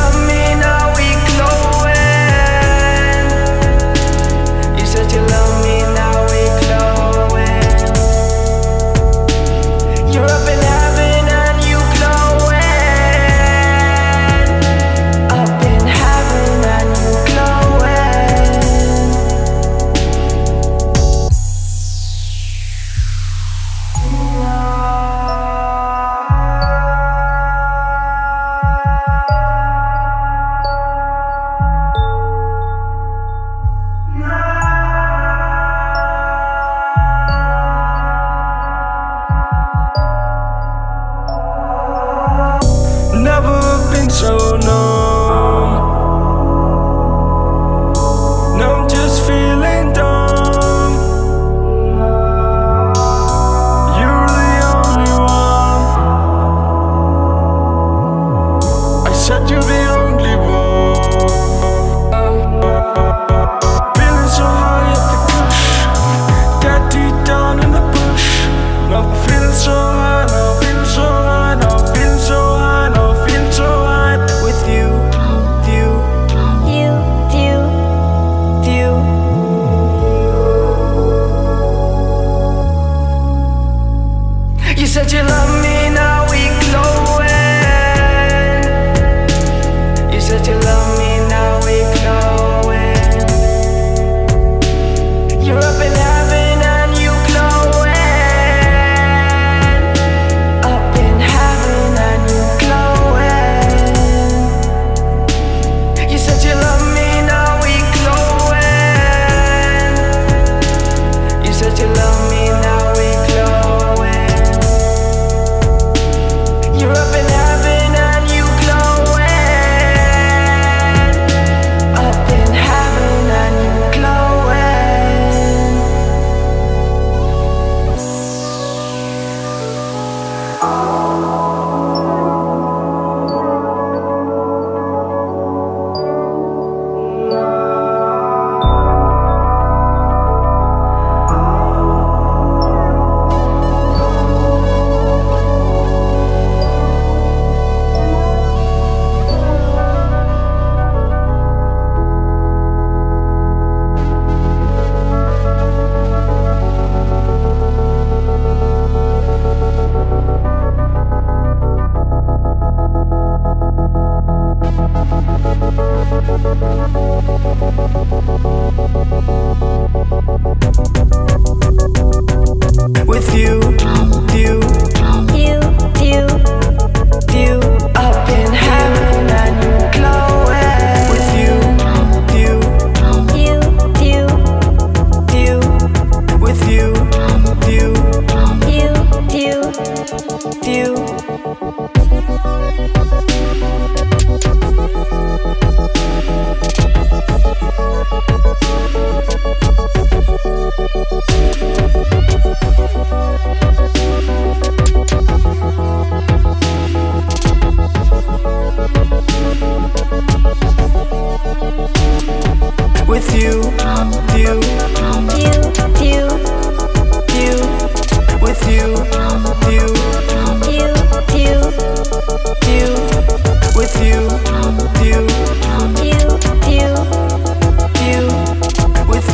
love me, now we close. So numb.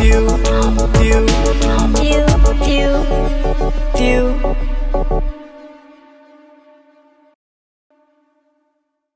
you.